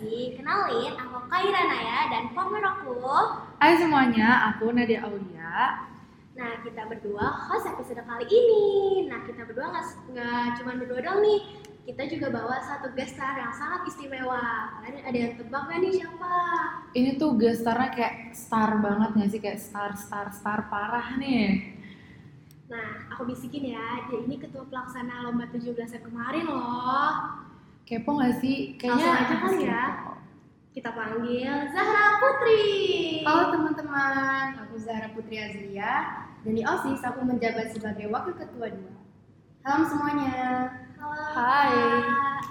sih? Kenalin, aku Kaira Naya dan partner aku. Hai semuanya, aku Nadia Aulia. Nah, kita berdua host episode kali ini. Nah, kita berdua nggak cuma berdua dong nih. Kita juga bawa satu guest star yang sangat istimewa. Kalian ada yang tebak nggak nih siapa? Ini tuh gestarnya kayak star banget gak sih? Kayak star, star, star parah nih. Nah, aku bisikin ya, dia ini ketua pelaksana lomba 17 yang kemarin loh. Kepo gak sih? Langsung aja kali ya. kepo. Kita panggil Zahra Putri. Halo teman-teman, aku Zahra Putri Azlia dan di OSIS aku menjabat sebagai wakil ketua dua. Salam semuanya. Halo. Hai. Kak.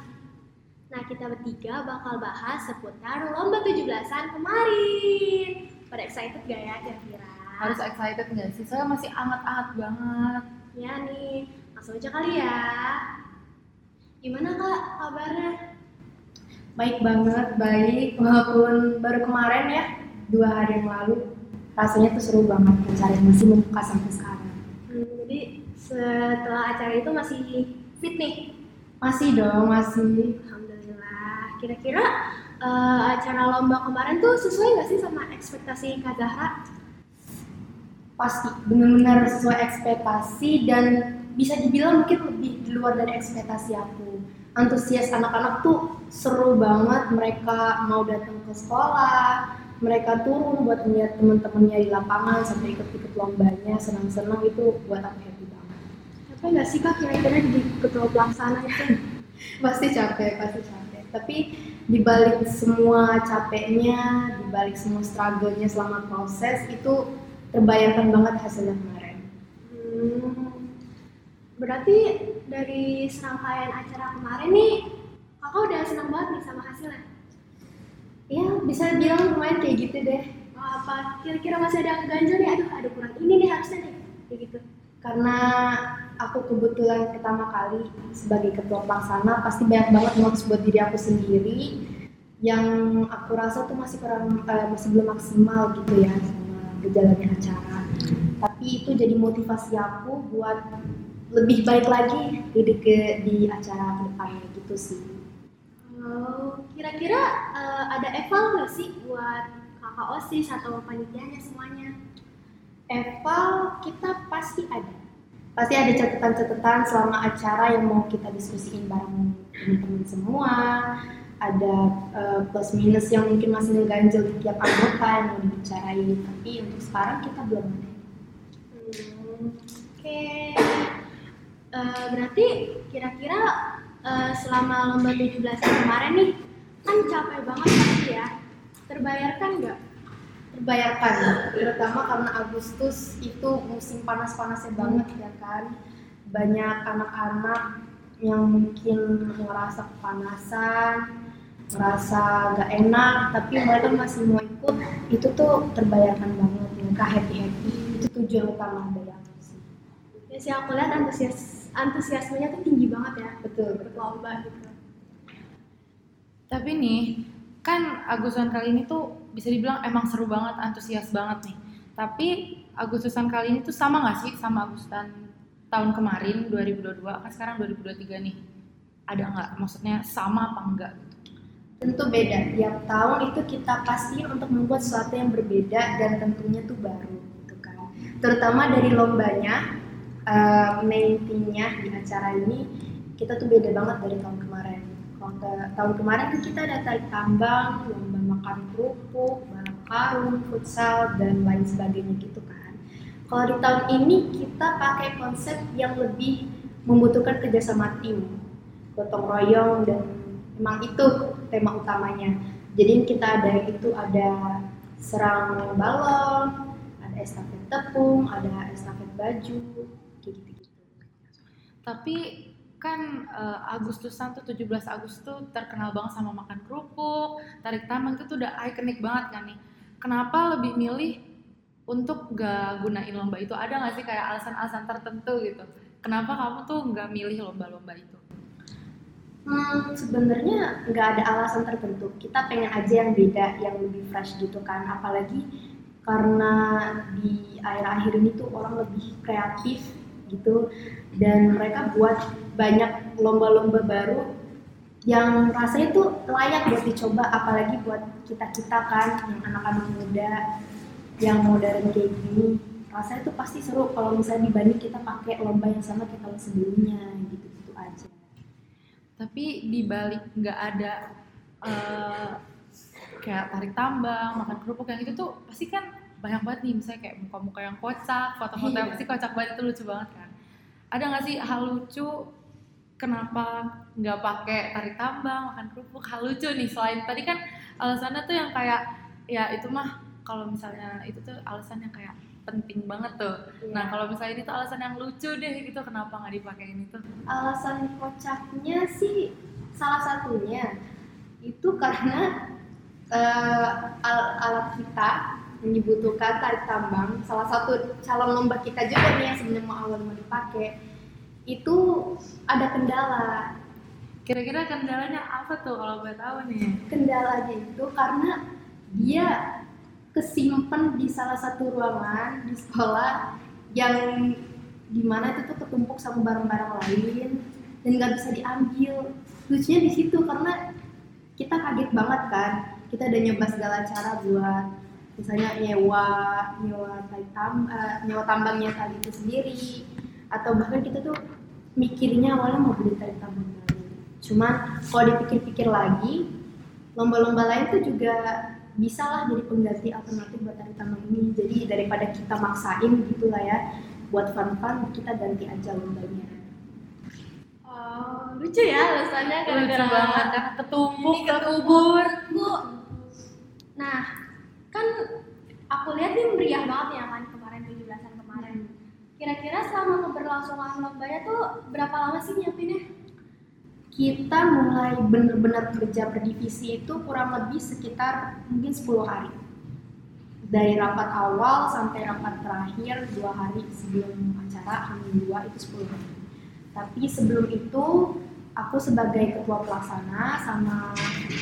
Nah, kita bertiga bakal bahas seputar lomba 17-an kemarin. Pada excited gak ya kira-kira? Harus excited gak sih? Saya masih anget-anget banget. Ya nih, langsung aja kali ya. Gimana kak kabarnya? Baik banget, baik. Walaupun baru kemarin ya, dua hari yang lalu, rasanya tuh seru banget pencarian masih membuka sampai sekarang. Hmm, jadi setelah acara itu masih fit nih? Masih dong, masih. Alhamdulillah. Kira-kira eh, acara lomba kemarin tuh sesuai gak sih sama ekspektasi Kak Zahra? Pasti benar-benar sesuai ekspektasi dan bisa dibilang mungkin lebih di luar dari ekspektasi aku. Antusias anak-anak tuh seru banget, mereka mau datang ke sekolah, mereka turun buat melihat teman-temannya di lapangan sampai ikut-ikut lombanya, senang-senang itu buat aku happy banget. Apa nggak sih kak kira-kira jadi ketua pelaksana itu? Pasti capek, pasti capek. Tapi dibalik semua capeknya, dibalik semua struggle-nya selama proses itu terbayarkan banget hasilnya kemarin. Hmm, berarti dari serangkaian acara kemarin nih, kakak udah senang banget nih sama hasilnya. Ya bisa bilang lumayan kayak gitu deh. Oh, apa kira-kira masih ada ganjel nih? Aduh, ada kurang ini nih harusnya nih. Kayak gitu. Karena aku kebetulan pertama kali sebagai ketua pelaksana pasti banyak banget notes buat diri aku sendiri yang aku rasa tuh masih kurang eh, masih belum maksimal gitu ya sama berjalannya acara. Tapi itu jadi motivasi aku buat lebih baik lagi di di, di acara ke depannya gitu sih. Oh, kira-kira eh, ada eval nggak sih buat kakak osis atau panitianya semuanya? Eval kita pasti ada. Pasti ada catatan-catatan selama acara yang mau kita diskusiin bareng teman-teman semua. Ada eh, plus minus yang mungkin masih ngeganjel di tiap anggota yang mau dibicarain. Tapi untuk sekarang kita belum ada. Hmm, Oke. Eh, berarti kira-kira eh, selama lomba 17 kemarin nih kan capek banget pasti ya. Terbayarkan nggak? Terbayarkan, terutama karena Agustus itu musim panas-panasnya banget ya kan. Banyak anak-anak yang mungkin ngerasa kepanasan, ngerasa gak enak, tapi mereka masih mau ikut. Itu tuh terbayarkan banget, mereka happy-happy. Itu tujuan utama dari aku sih. Ya sih aku lihat antusias antusiasmenya tuh tinggi banget ya Betul, ikut lomba gitu. Tapi nih, kan Agustusan kali ini tuh bisa dibilang emang seru banget, antusias banget nih. Tapi Agustusan kali ini tuh sama gak sih sama Agustusan tahun kemarin 2022? Kan sekarang 2023 nih. Ada nggak? Maksudnya sama apa enggak? Tentu beda. Tiap tahun itu kita pastiin untuk membuat sesuatu yang berbeda dan tentunya tuh baru gitu kan. Terutama dari lombanya, eh, main theme-nya di acara ini kita tuh beda banget dari tahun kemarin. Kalau tahun kemarin kan kita ada tarik tambang, lomba makan kerupuk, balap karung, futsal dan lain sebagainya gitu kan. Kalau di tahun ini kita pakai konsep yang lebih membutuhkan kerjasama tim, gotong royong dan memang itu tema utamanya. Jadi kita ada itu ada serang balon, ada estafet tepung, ada estafet baju, kayak gitu-gitu. Tapi kan eh, Agustusan tuh 17 Agustus tuh terkenal banget sama makan kerupuk, tarik tambang itu tuh udah ikonik banget kan nih. Kenapa lebih milih untuk gak gunain lomba itu? Ada gak sih kayak alasan-alasan tertentu gitu? Kenapa kamu tuh nggak milih lomba-lomba itu? Hmm, sebenarnya nggak ada alasan tertentu. Kita pengen aja yang beda, yang lebih fresh gitu kan. Apalagi karena di akhir-akhir ini tuh orang lebih kreatif gitu. Dan mereka buat banyak lomba-lomba baru yang rasanya tuh layak buat dicoba apalagi buat kita kita kan yang anak-anak muda yang modern kayak gini. Rasanya tuh pasti seru kalau misalnya dibanding kita pakai lomba yang sama kayak tahun sebelumnya gitu gitu aja. Tapi di balik nggak ada eh, kayak tarik tambang makan kerupuk yang itu tuh pasti kan banyak banget nih misalnya kayak muka-muka yang kocak foto-foto yang Iya. pasti kocak banget itu lucu banget kan. Ada nggak sih hal lucu kenapa nggak pakai tarik tambang makan kerupuk? Hal lucu nih selain tadi kan alasannya tuh yang kayak ya itu mah kalau misalnya itu tuh alasan yang kayak penting banget tuh. Nah kalau misalnya ini tuh alasan yang lucu deh gitu kenapa nggak dipakein itu? Alasan kocaknya sih salah satunya itu karena eh, al- alat kita yang dibutuhkan tarik tambang. Salah satu calon lomba kita juga nih yang sebenarnya mau awal mau dipakai. Itu ada kendala. Kira-kira kendalanya apa tuh kalau boleh tahu nih? Kendalanya itu karena dia kesimpan di salah satu ruangan di sekolah yang di mana itu tuh ketumpuk sama barang-barang lain dan nggak bisa diambil. Lucunya di situ karena kita kaget banget kan. Kita udah nyoba segala cara buat misalnya nyewa nyewa tali tam, eh, nyewa tambangnya tali itu sendiri atau bahkan kita tuh mikirnya awalnya mau beli tali tambang baru. Cuman kalau dipikir-pikir lagi lomba-lomba lain tuh juga bisa lah jadi pengganti alternatif buat tari tambang ini. Jadi daripada kita maksain gitu lah ya buat fun-fun kita ganti aja lombanya. Oh, lucu ya alasannya lucu gara-gara banget. Karena ketumpuk Ini terkubur Bu. Nah, kan aku lihat nih meriah banget ya kan kemarin 17-an kemarin. Kira-kira selama keberlangsungan lombanya tuh berapa lama sih nyiapinnya? kita mulai bener-bener kerja per divisi itu kurang lebih sekitar mungkin 10 hari dari rapat awal sampai rapat terakhir dua hari sebelum acara Hamin dua itu 10 hari tapi sebelum itu aku sebagai ketua pelaksana sama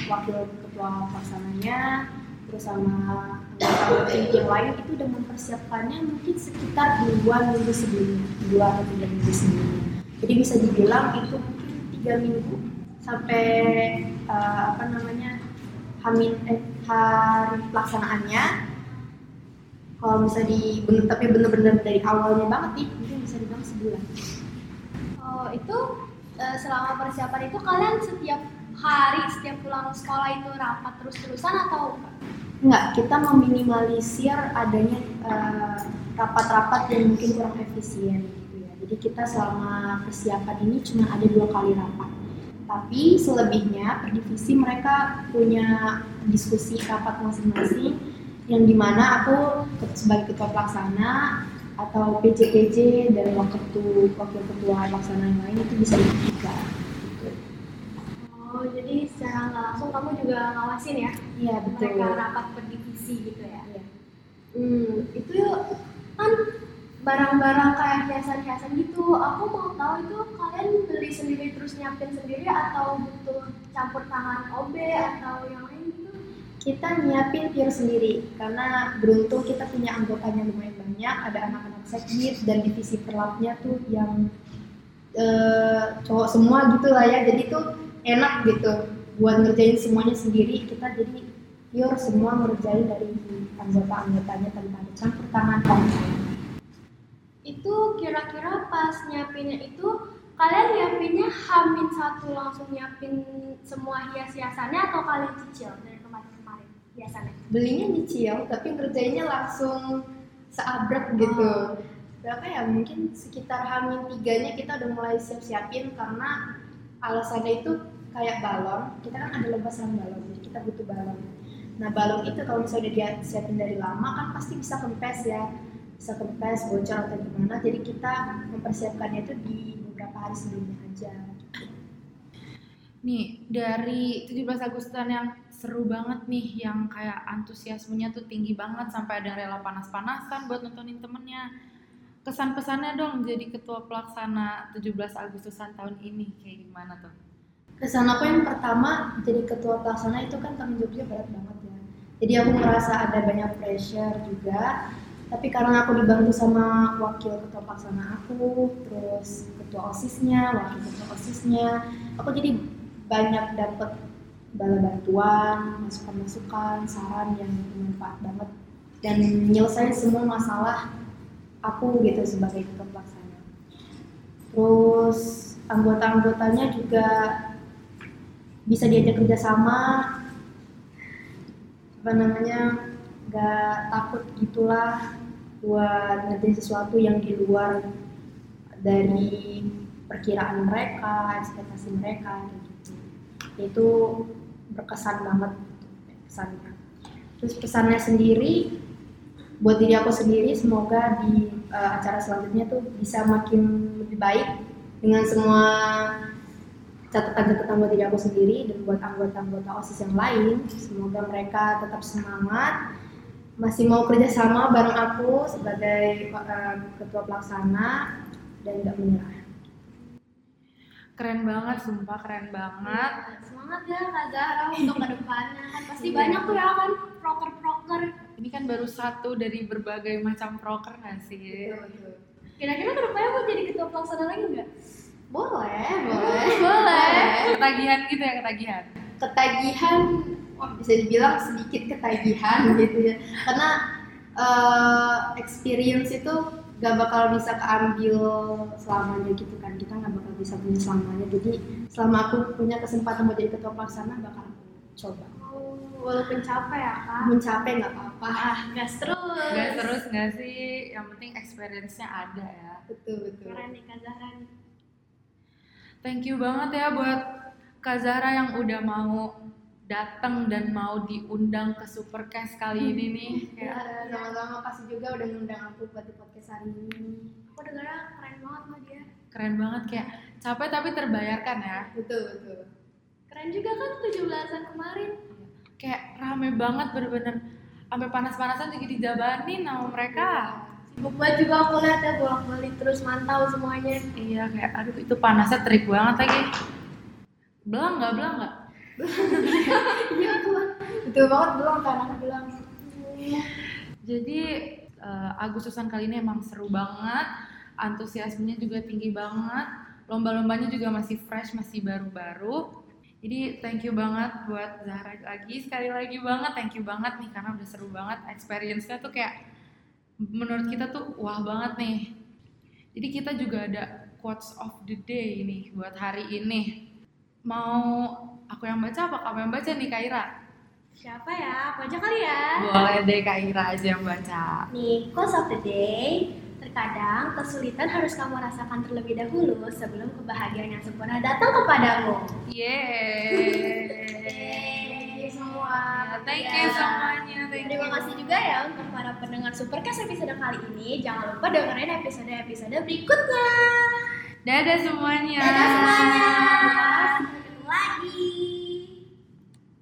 wakil ketua pelaksananya terus sama anggota tim yang lain itu udah mempersiapkannya mungkin sekitar dua minggu sebelumnya. Dua atau tiga minggu sebelumnya. Jadi bisa dibilang itu mungkin tiga minggu sampai eh, apa namanya hamin eh, pelaksanaannya. Kalau bisa di bener tapi bener-bener dari awalnya banget nih mungkin bisa dibilang sebulan. Oh, itu eh, selama persiapan itu kalian setiap hari setiap pulang sekolah itu rapat terus-terusan atau Enggak, kita meminimalisir adanya eh, rapat-rapat yang mungkin kurang efisien gitu ya. Jadi kita selama persiapan ini cuma ada dua kali rapat. Tapi selebihnya per divisi mereka punya diskusi rapat masing-masing yang di mana aku sebagai ketua pelaksana atau PJ-PJ dan wakil ketua, wakil ketua pelaksana yang lain itu bisa dibuka. Secara nggak langsung kamu juga ngawasin ya Iya betul. mereka rapat per divisi gitu ya? Iya. Hmm, itu kan barang-barang kayak hiasan-hiasan gitu. Aku mau tahu itu kalian beli sendiri terus nyiapin sendiri atau butuh campur tangan OB atau yang lain gitu? kita nyiapin pure sendiri karena beruntung kita punya anggotanya lumayan banyak ada anak-anak sekbid dan divisi perlapnya tuh yang eh, cowok semua gitu lah ya jadi tuh enak gitu buat ngerjain semuanya sendiri kita jadi pure semua ngerjain dari anggota-anggotanya tanpa ada campur tangan Itu kira-kira pas nyiapinnya itu kalian nyiapinnya hamin satu langsung nyiapin semua hias-hiasannya atau kalian cicil dari kemarin-kemarin biasanya? belinya nyicil tapi ngerjainnya langsung seabrek gitu. Berapa ya? Mungkin sekitar hamin tiganya kita udah mulai siap-siapin karena alasannya itu kayak balon kita kan ada serang balon jadi kita butuh balon nah balon itu kalau misalnya dia siapin dari lama kan pasti bisa kempes ya bisa kempes bocor atau gimana jadi kita mempersiapkannya itu di beberapa hari sebelumnya aja Nih, dari 17 Agustusan yang seru banget nih, yang kayak antusiasmenya tuh tinggi banget sampai ada yang rela panas-panasan buat nontonin temennya. Kesan-pesannya dong jadi ketua pelaksana 17 Agustusan tahun ini kayak gimana tuh? Kesan aku yang pertama jadi ketua pelaksana itu kan tanggung jawabnya berat banget ya. Jadi aku merasa ada banyak pressure juga. Tapi karena aku dibantu sama wakil ketua pelaksana aku terus ketua osisnya wakil ketua osisnya aku jadi banyak dapat bala bantuan, masukan-masukan, saran yang bermanfaat banget. Dan menyelesaikan semua masalah aku gitu sebagai ketua pelaksana. Terus anggota-anggotanya juga bisa diajak kerjasama apa namanya nggak takut gitulah buat ngerti sesuatu yang di luar dari perkiraan mereka, ekspektasi mereka gitu. Itu berkesan banget pesannya. Terus pesannya sendiri buat diri aku sendiri semoga di uh, acara selanjutnya tuh bisa makin lebih baik dengan semua catatan-catatan buat diri aku sendiri dan buat anggota-anggota OSIS yang lain. Semoga mereka tetap semangat, masih mau kerjasama bareng aku sebagai uh, ketua pelaksana dan nggak menyerah. Keren banget, sumpah keren banget. Semangat ya Kak Zahra untuk ke depannya kan pasti banyak tuh ya kan proker-proker. Ini kan baru satu dari berbagai macam proker nggak sih? Kira-kira ke depannya mau jadi ketua pelaksana lagi nggak? Boleh, boleh, Boleh. Ketagihan gitu ya, ketagihan. Ketagihan, wah bisa dibilang sedikit ketagihan gitu ya, karena uh, experience itu gak bakal bisa keambil selamanya gitu kan kita nggak bakal bisa punya selamanya jadi selama aku punya kesempatan buat jadi ketua pelaksana bakal aku coba Oh, walaupun capek ya kak. mencapai nggak apa-apa Ah, gas terus. Gak terus nggak sih? Yang penting experience-nya ada ya. betul betul Keren nih Kak Zahra nih. Thank you banget ya buat Kak Zahra yang udah mau datang dan mau diundang ke Supercast kali ini nih. ya Ya. sama-sama kasih juga udah ngundang aku buat di podcast hari ini Aku dengarnya keren banget loh dia. Keren banget kayak capek tapi terbayarkan ya. betul betul Keren juga kan 17-an kemarin. Kayak rame banget bener-bener sampai panas-panasan juga dijabanin sama mereka. Sibuk banget juga aku lihat ya bolak-balik terus mantau semuanya. Iya kayak aduh itu panasnya terik banget lagi. Belang nggak belang nggak? iya tuh betul banget belum kan aku bilang Jadi eh, Agustusan kali ini emang seru banget, antusiasmenya juga tinggi banget, lomba-lombanya juga masih fresh, masih baru-baru. Jadi thank you banget buat Zahra lagi, sekali lagi banget thank you banget nih karena udah seru banget, experience-nya tuh kayak menurut kita tuh wah banget nih. Jadi kita juga ada quotes of the day nih buat hari ini. Mau aku yang baca apa kamu yang baca nih Kaira? Siapa ya? Aku aja kali ya. Boleh deh Kaira aja yang baca. Nih, quotes of the day. Terkadang kesulitan harus kamu rasakan terlebih dahulu sebelum kebahagiaan yang sempurna datang kepadamu. Yeay. Thank semua. Thank Ya. you semuanya. Thank Terima you. kasih juga ya untuk para pendengar Supercast episode kali ini. Jangan lupa dengerin episode-episode berikutnya. Dadah semuanya. Dadah semuanya. Sampai ketemu lagi.